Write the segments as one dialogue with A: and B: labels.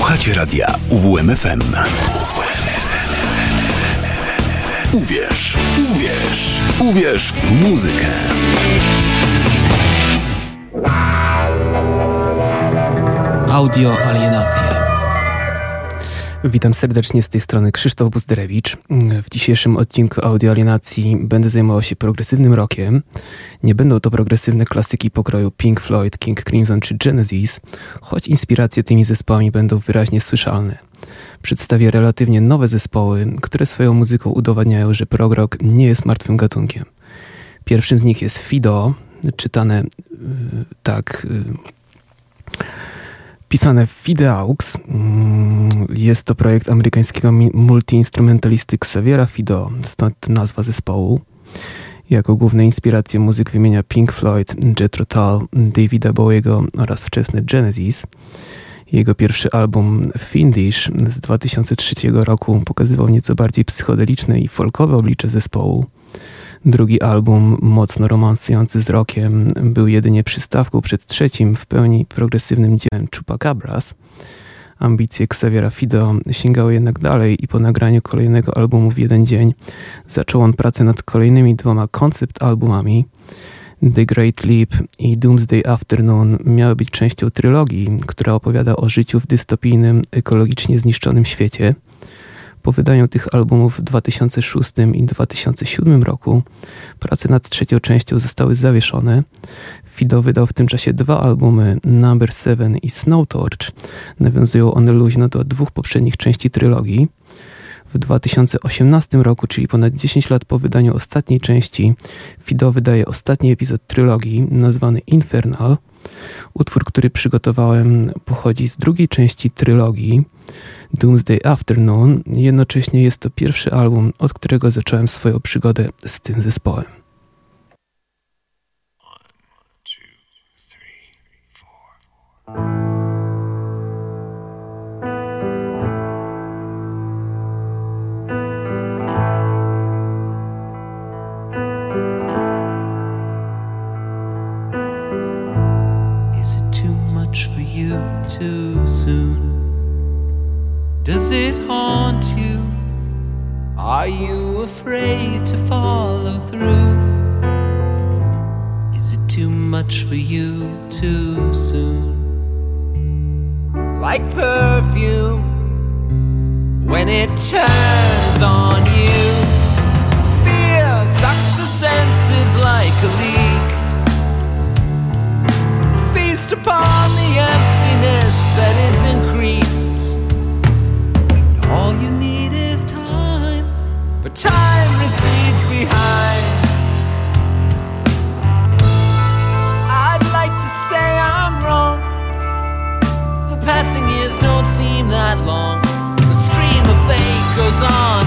A: Słuchacie radia UWMFM. Uwierz, uwierz, uwierz w muzykę.
B: Audio alienacje.
C: Witam serdecznie z tej strony Krzysztof Buzderewicz. W dzisiejszym odcinku Audio Alienacji będę zajmował się progresywnym rockiem. Nie będą to progresywne klasyki pokroju Pink Floyd, King Crimson czy Genesis, choć inspiracje tymi zespołami będą wyraźnie słyszalne. Przedstawię relatywnie nowe zespoły, które swoją muzyką udowadniają, że prog rock nie jest martwym gatunkiem. Pierwszym z nich jest Fido, czytane yy, tak... Yy, pisane Fideaux. Mm, jest to projekt amerykańskiego multiinstrumentalisty Xaviera Fido, stąd nazwa zespołu. Jako główne inspiracje muzyk wymienia Pink Floyd, Jethro Tull, Davida Bowiego oraz wczesny Genesis. Jego pierwszy album Findish z 2003 roku pokazywał nieco bardziej psychodeliczne i folkowe oblicze zespołu. Drugi album, mocno romansujący z rockiem, był jedynie przystawką przed trzecim, w pełni progresywnym dziełem Chupacabras. Ambicje Xaviera Fido sięgały jednak dalej i po nagraniu kolejnego albumu w jeden dzień zaczął on pracę nad kolejnymi dwoma koncept albumami. The Great Leap i Doomsday Afternoon miały być częścią trylogii, która opowiada o życiu w dystopijnym, ekologicznie zniszczonym świecie – po wydaniu tych albumów w 2006 i 2007 roku prace nad trzecią częścią zostały zawieszone. Fido wydał w tym czasie dwa albumy Number 7 i Snow Torch. Nawiązują one luźno do dwóch poprzednich części trylogii. W 2018 roku, czyli ponad 10 lat po wydaniu ostatniej części, Fido wydaje ostatni epizod trylogii nazwany Infernal. Utwór, który przygotowałem, pochodzi z drugiej części trylogii. Doomsday Afternoon. Jednocześnie jest to pierwszy album, od którego zacząłem swoją przygodę z tym zespołem.
D: Is Are you afraid to follow through? Is it too much for you too soon? Like perfume when it turns on you. Fear sucks the senses like a leak. Feast upon the emptiness that is time recedes behind. I'd like to say I'm wrong. The passing years don't seem that long. The stream of fate goes on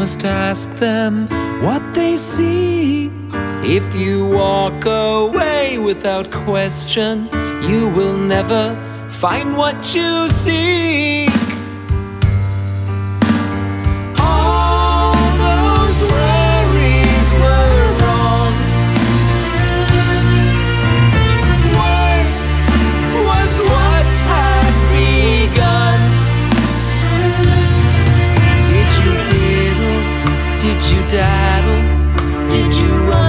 D: must ask them what they see. If you walk away without question, you will never find what you see.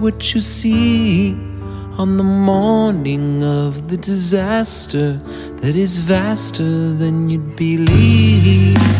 D: what you see on the morning of the disaster that is vaster than you'd believe.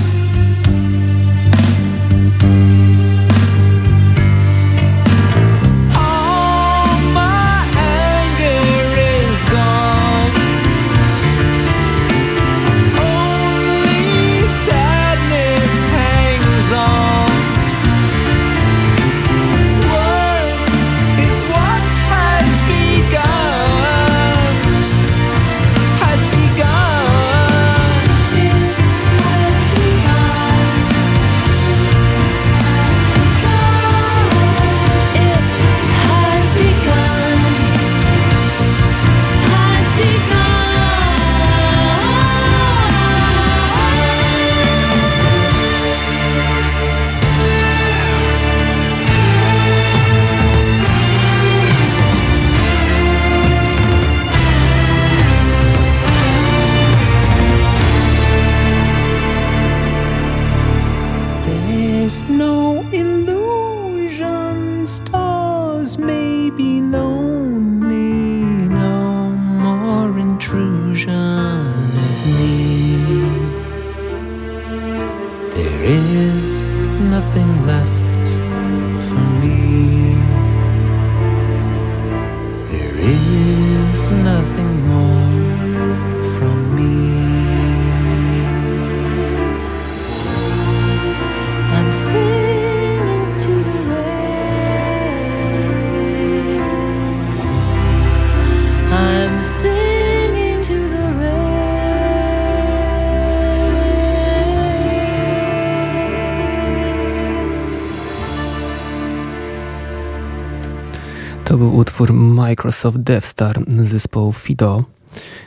E: To
C: był utwór Microsoft DevStar zespołu Fido.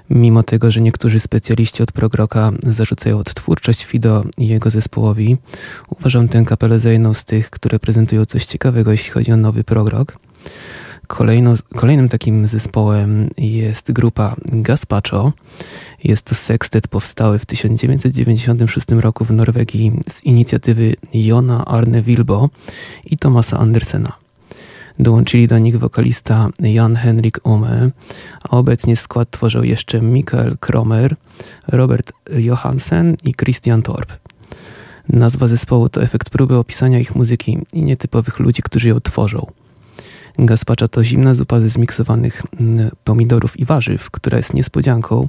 C: Mimo tego, że niektórzy specjaliści od progroka zarzucają odtwórczość Fido i jego zespołowi, uważam tę kapelę za jedną z tych, które prezentują coś ciekawego, jeśli chodzi o nowy progrok. Kolejno, kolejnym takim zespołem jest grupa Gaspacho. Jest to sekstet powstały w 1996 roku w Norwegii z inicjatywy Jona Arne Wilbo i Tomasa Andersena. Dołączyli do nich wokalista Jan Henrik Ome, a obecnie skład tworzą jeszcze Mikael Kromer, Robert Johansen i Christian Torp. Nazwa zespołu to efekt próby opisania ich muzyki i nietypowych ludzi, którzy ją tworzą. Gazpacza to zimna zupa ze zmiksowanych mm, pomidorów i warzyw, która jest niespodzianką,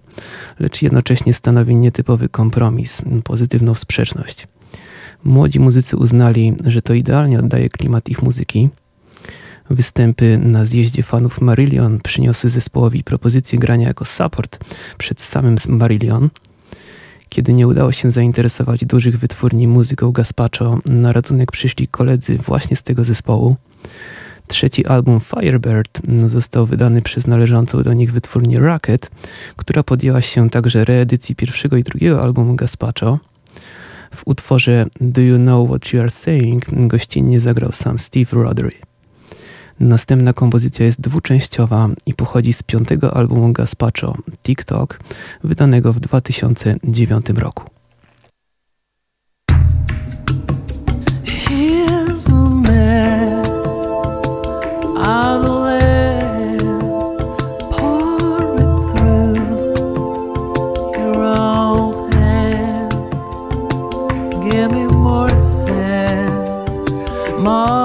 C: lecz jednocześnie stanowi nietypowy kompromis, pozytywną sprzeczność. Młodzi muzycy uznali, że to idealnie oddaje klimat ich muzyki. Występy na zjeździe fanów Marillion przyniosły zespołowi propozycję grania jako support przed samym Marillion. Kiedy nie udało się zainteresować dużych wytwórni muzyką Gaspacho, na ratunek przyszli koledzy właśnie z tego zespołu. Trzeci album Firebird został wydany przez należącą do nich wytwórnię Rocket, która podjęła się także reedycji pierwszego i drugiego albumu Gaspacho. W utworze Do You Know What You Are Saying gościnnie zagrał sam Steve Roddery. Następna kompozycja jest dwuczęściowa i pochodzi z piątego albumu Gaspacho TikTok, wydanego w 2009 roku.
F: Give me more sand, more.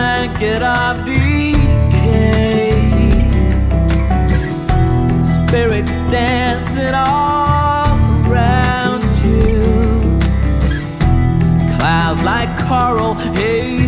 F: blanket of decay. Spirits dancing all around you, clouds like coral haze.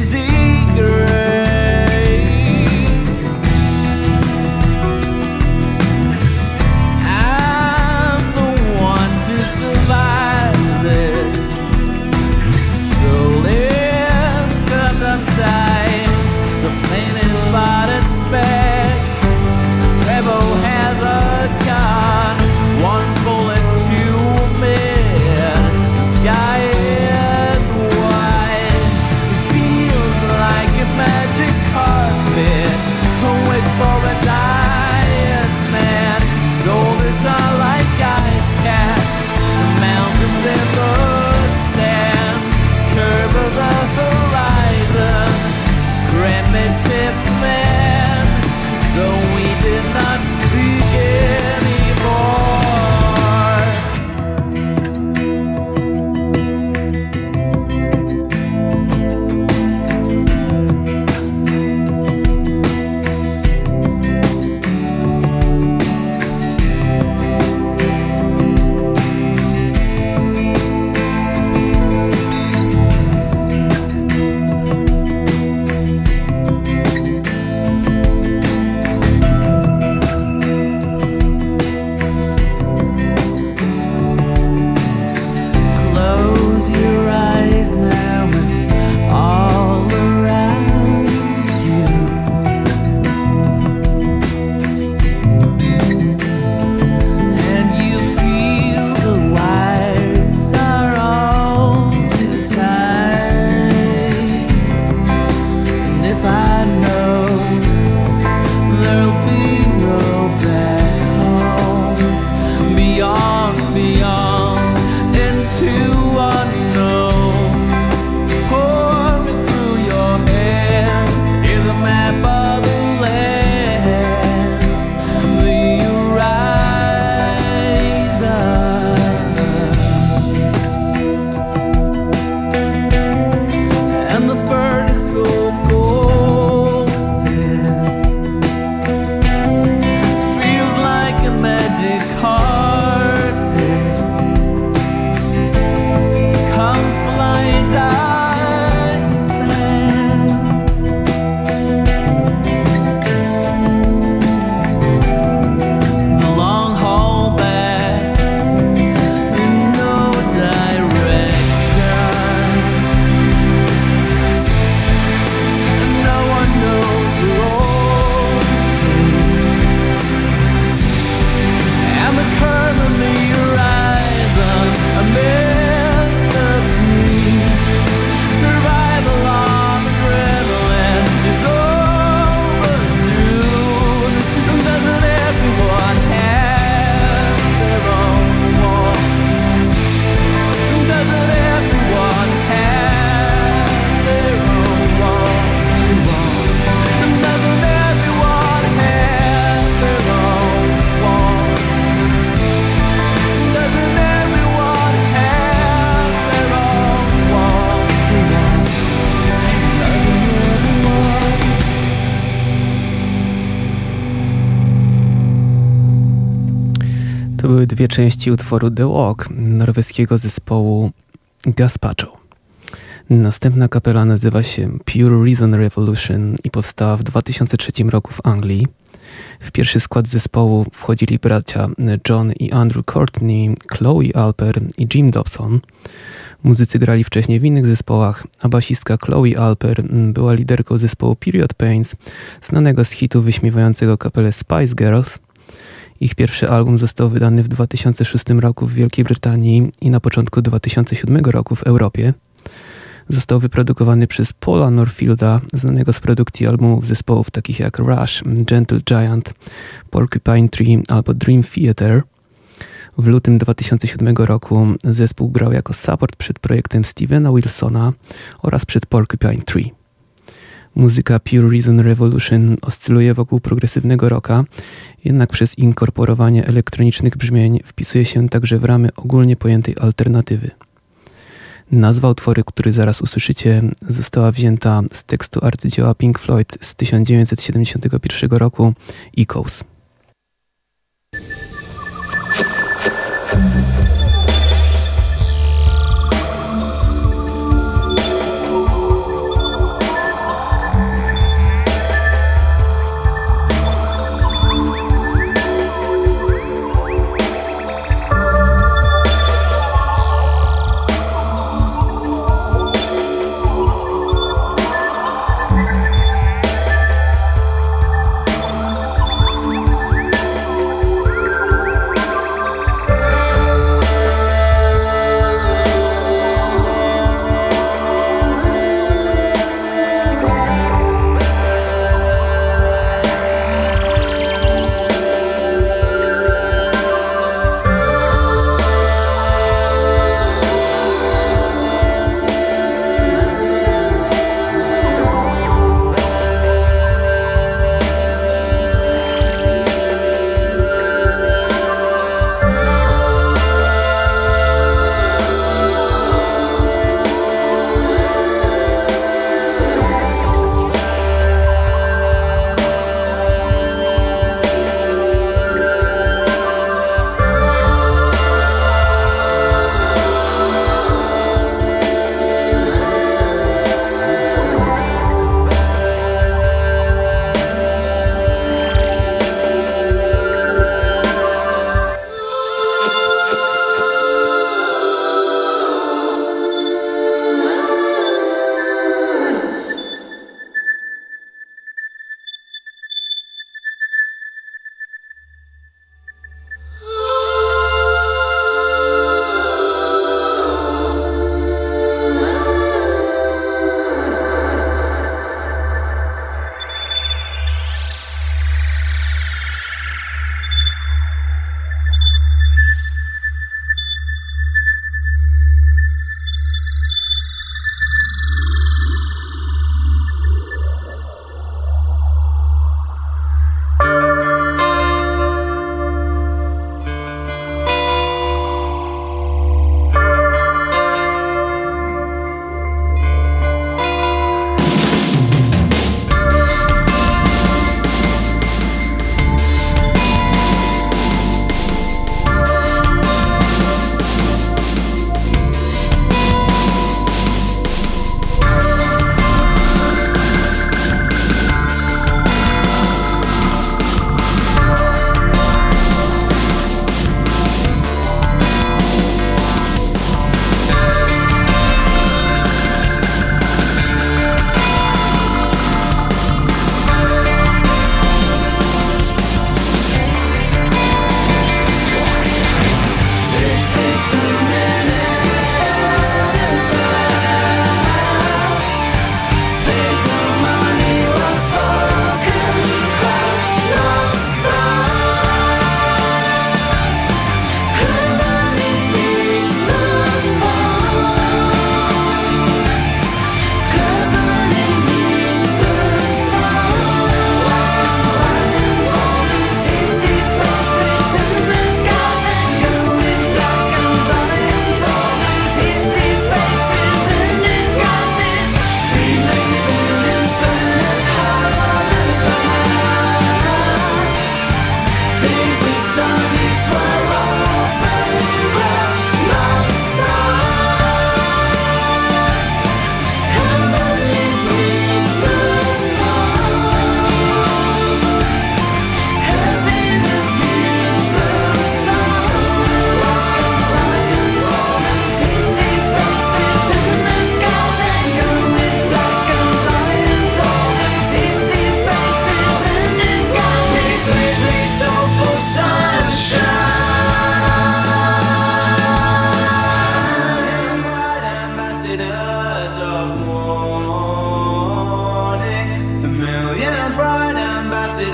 F: I'll
C: były dwie części utworu The Walk norweskiego zespołu Gaspacho. Następna kapela nazywa się Pure Reason Revolution i powstała w 2003 roku w Anglii. W pierwszy skład zespołu wchodzili bracia John i Andrew Courtney, Chloe Alper i Jim Dobson. Muzycy grali wcześniej w innych zespołach, a basistka Chloe Alper była liderką zespołu Period Pains, znanego z hitu wyśmiewającego kapelę Spice Girls – ich pierwszy album został wydany w 2006 roku w Wielkiej Brytanii i na początku 2007 roku w Europie. Został wyprodukowany przez Paula Norfielda, znanego z produkcji albumów zespołów takich jak Rush, Gentle Giant, Porcupine Tree albo Dream Theater. W lutym 2007 roku zespół grał jako support przed projektem Stevena Wilsona oraz przed Porcupine Tree. Muzyka Pure Reason Revolution oscyluje wokół progresywnego rocka, jednak przez inkorporowanie elektronicznych brzmień wpisuje się także w ramy ogólnie pojętej alternatywy. Nazwa utworu, który zaraz usłyszycie, została wzięta z tekstu arcydzieła Pink Floyd z 1971 roku Echoes.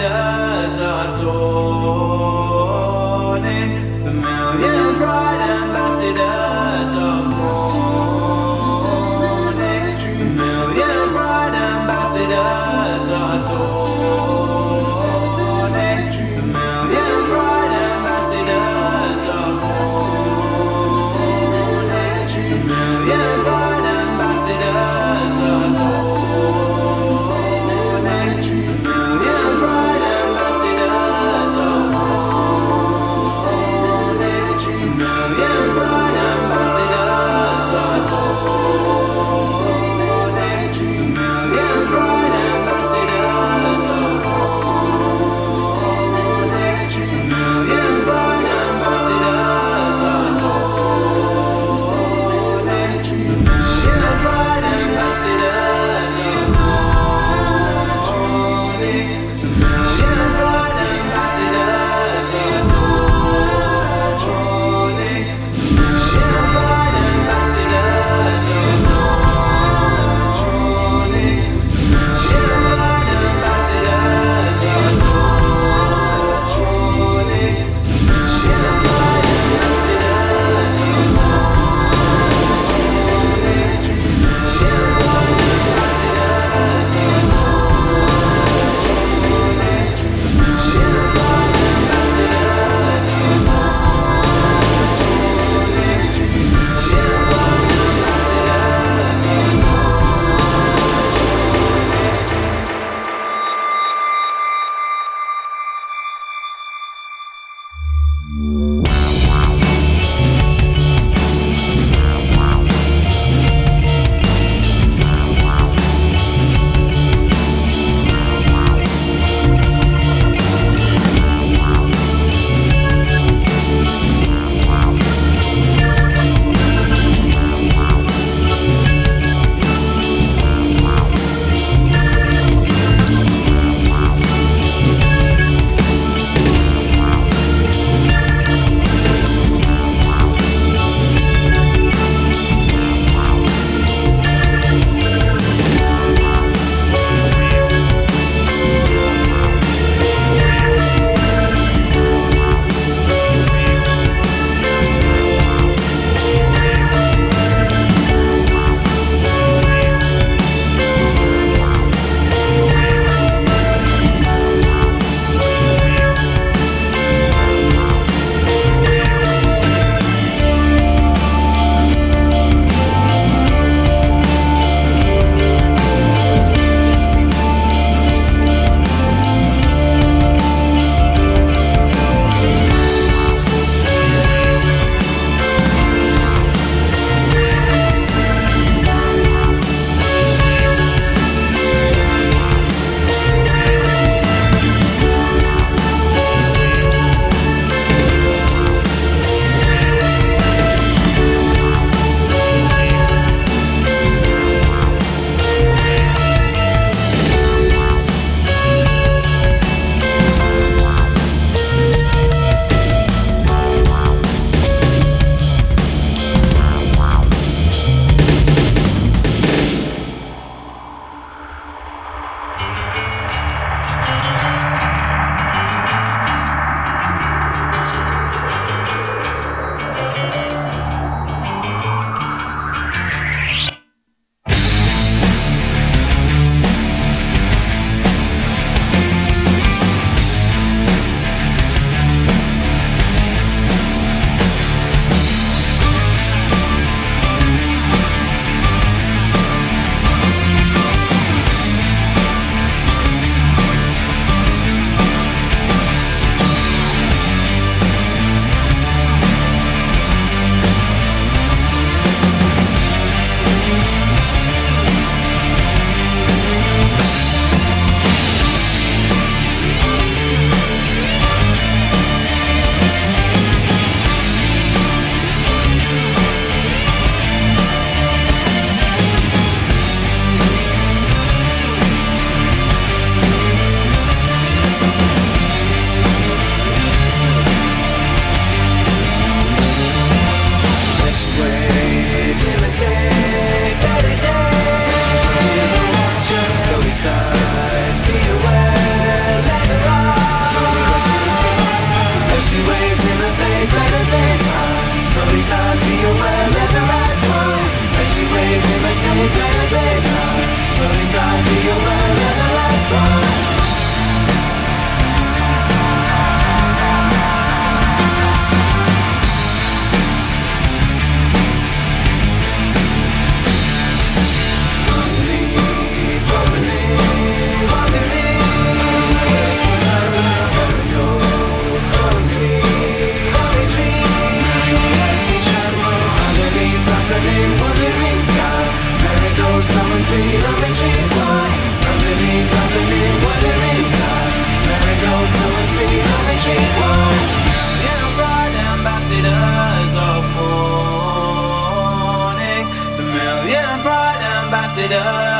F: Ambassadors are dawning. The million it up.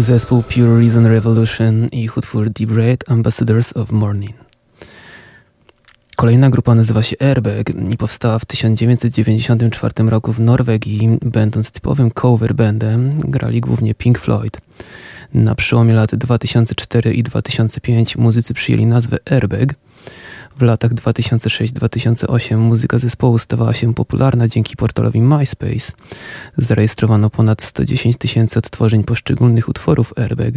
C: Był zespół Pure Reason Revolution i utwór Deep Red Ambassadors of Morning. Kolejna grupa nazywa się Airbag i powstała w 1994 roku w Norwegii, będąc typowym cover bandem, grali głównie Pink Floyd. Na przełomie lat 2004 i 2005 muzycy przyjęli nazwę Airbag – w latach 2006-2008 muzyka zespołu stawała się popularna dzięki portalowi MySpace. Zarejestrowano ponad 110 tysięcy odtworzeń poszczególnych utworów Airbag.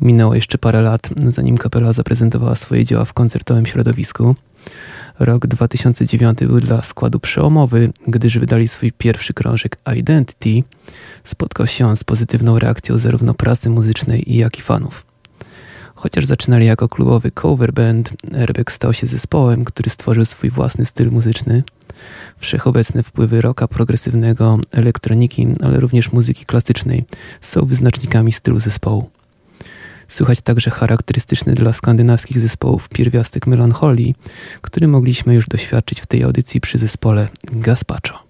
C: Minęło jeszcze parę lat, zanim kapela zaprezentowała swoje dzieła w koncertowym środowisku. Rok 2009 był dla składu przełomowy, gdyż wydali swój pierwszy krążek Identity. Spotkał się on z pozytywną reakcją zarówno prasy muzycznej, jak i fanów. Chociaż zaczynali jako klubowy cover band, Airbag stał się zespołem, który stworzył swój własny styl muzyczny. Wszechobecne wpływy rocka progresywnego, elektroniki, ale również muzyki klasycznej są wyznacznikami stylu zespołu. Słychać także charakterystyczny dla skandynawskich zespołów pierwiastek melancholii, który mogliśmy już doświadczyć w tej audycji przy zespole Gaspacho.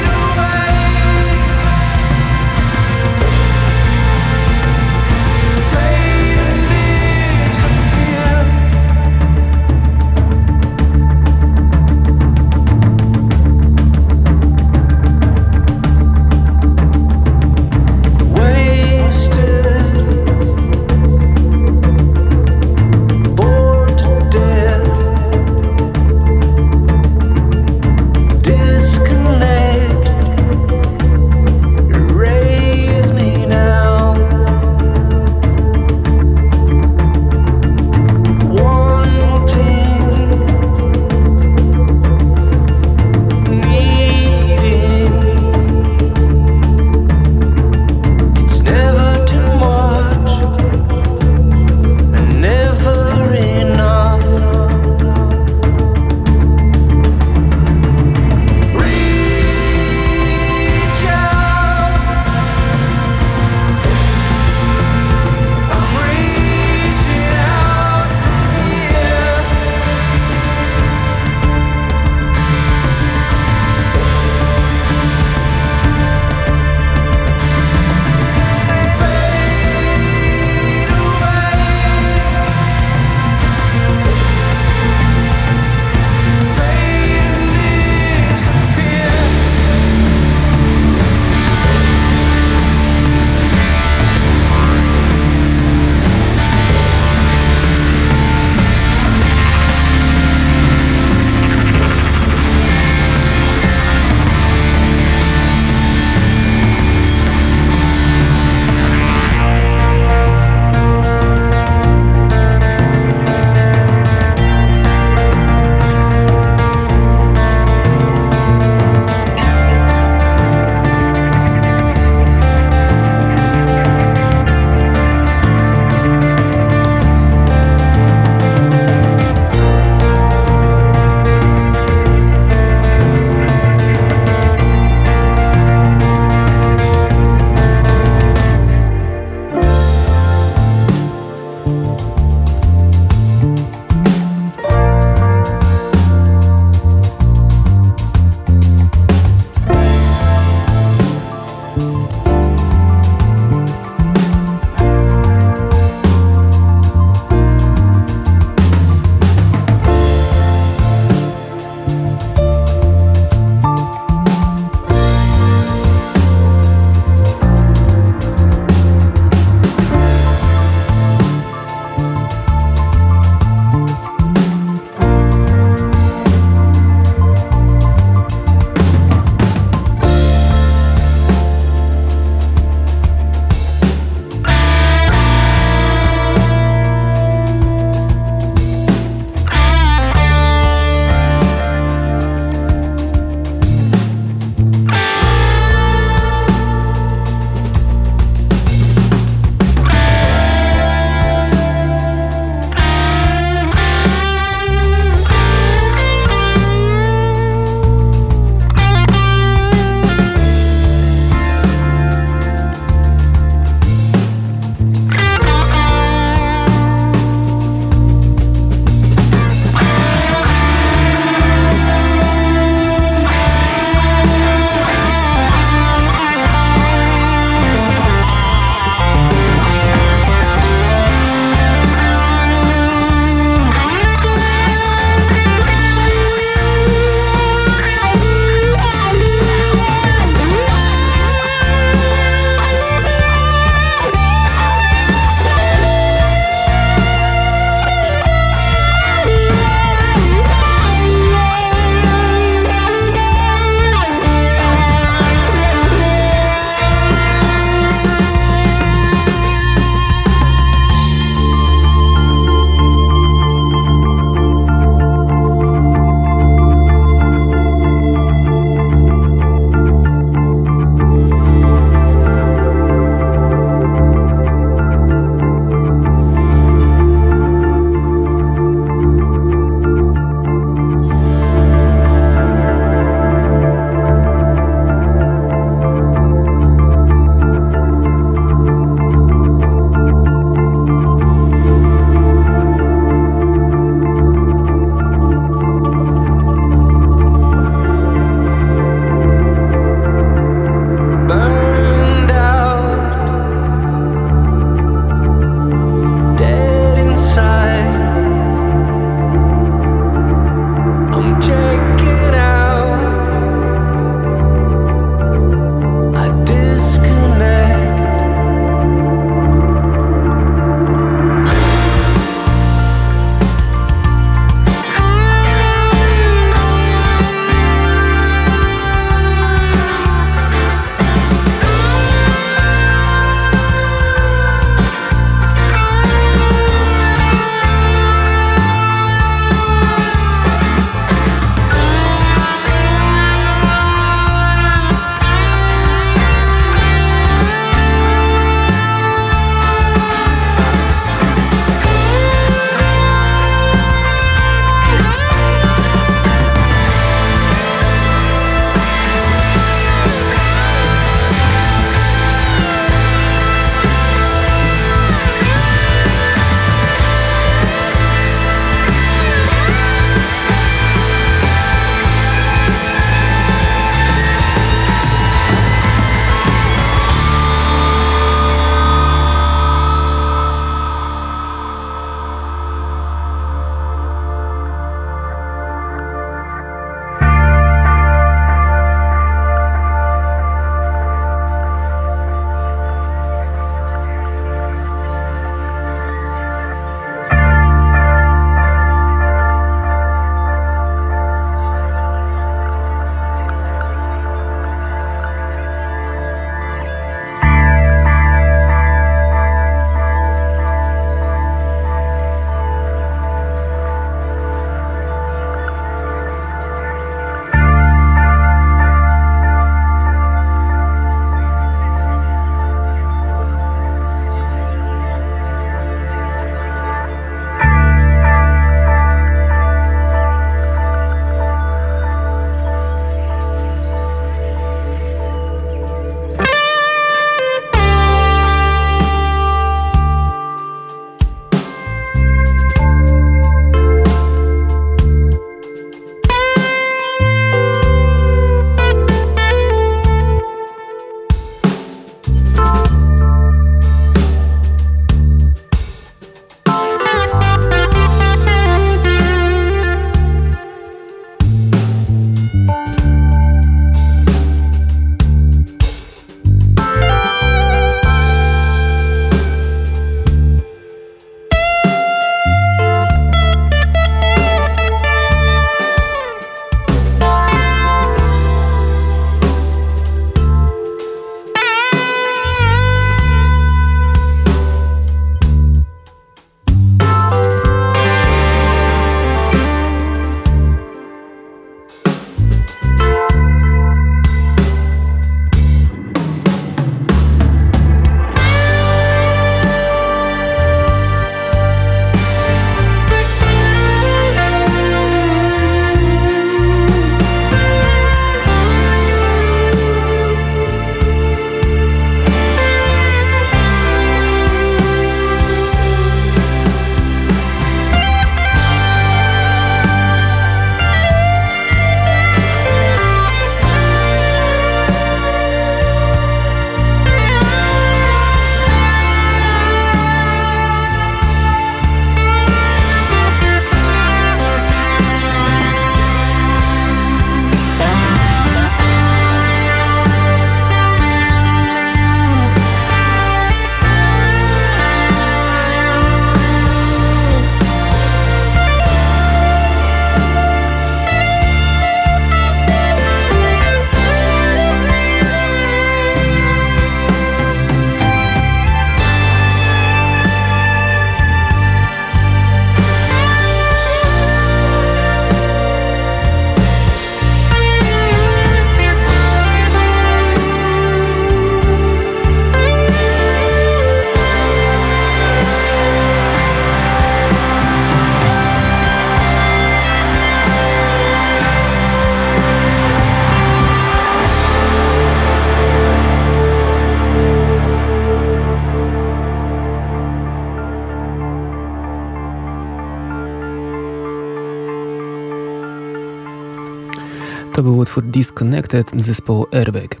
C: Był utwór Disconnected zespołu Airbag.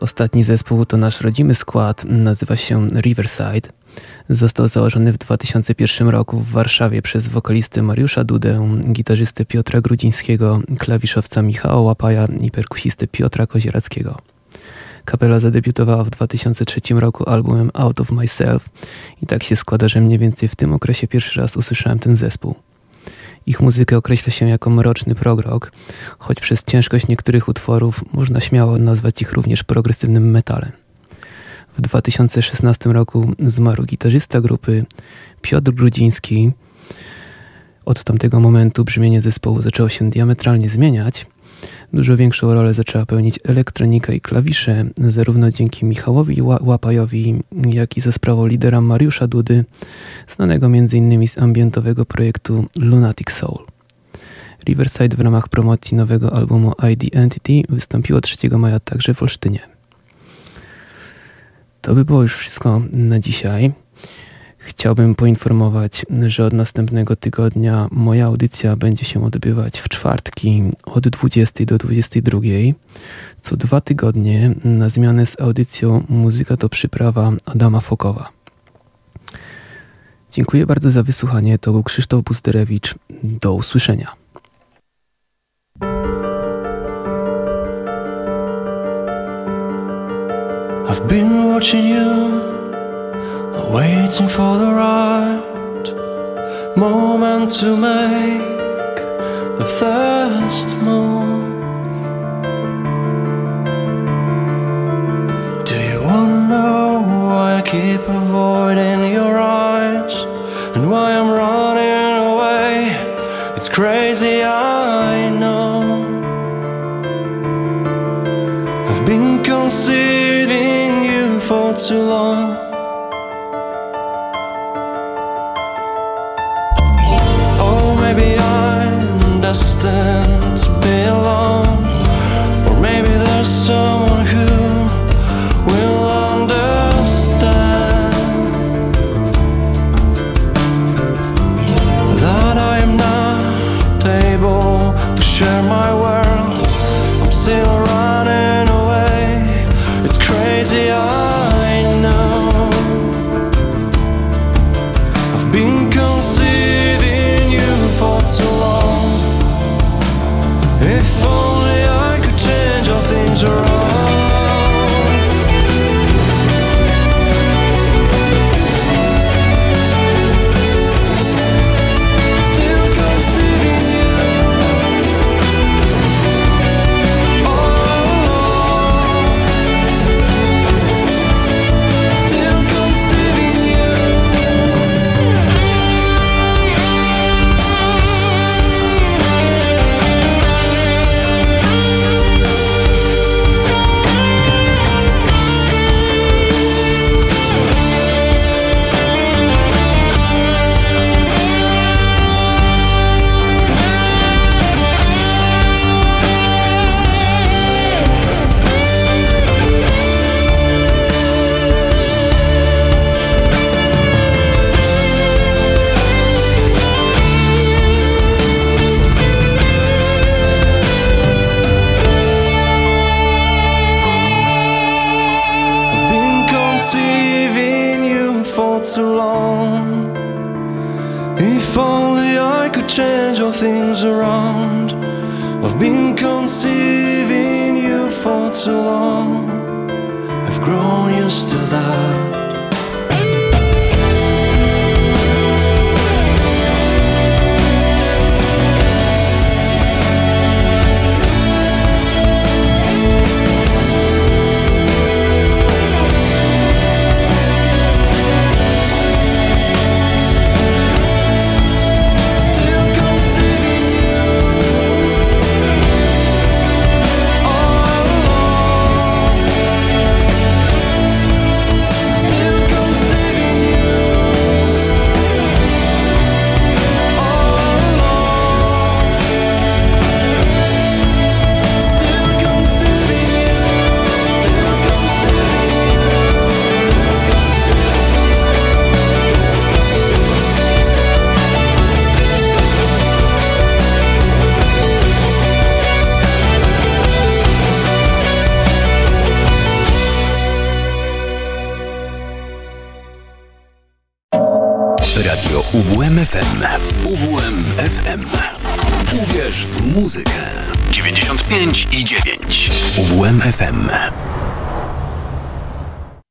C: Ostatni zespół to nasz rodzimy skład, nazywa się Riverside. Został założony w 2001 roku w Warszawie przez wokalistę Mariusza Dudę, gitarzystę Piotra Grudzińskiego, klawiszowca Michała Łapaja i perkusistę Piotra Kozierackiego. Kapela zadebiutowała w 2003 roku albumem Out of Myself i tak się składa, że mniej więcej w tym okresie pierwszy raz usłyszałem ten zespół. Ich muzykę określa się jako mroczny progrock, choć przez ciężkość niektórych utworów można śmiało nazwać ich również progresywnym metalem. W 2016 roku zmarł gitarzysta grupy Piotr Grudziński. Od tamtego momentu brzmienie zespołu zaczęło się diametralnie zmieniać. Dużo większą rolę zaczęła pełnić elektronika i klawisze, zarówno dzięki Michałowi Łapajowi, jak i za sprawą lidera Mariusza Dudy, znanego m.in. z ambientowego projektu Lunatic Soul. Riverside w ramach promocji nowego albumu ID Entity wystąpiło 3 maja także w Olsztynie. To by było już wszystko na dzisiaj. Chciałbym poinformować, że od następnego tygodnia moja audycja będzie się odbywać w czwartki od 20 do 22. Co dwa tygodnie na zmianę z audycją Muzyka to przyprawa Adama Fokowa. Dziękuję bardzo za wysłuchanie. To był Krzysztof Busterewicz. Do usłyszenia.
D: I've been watching you waiting for the right moment to make the first move. Do you wanna know why I keep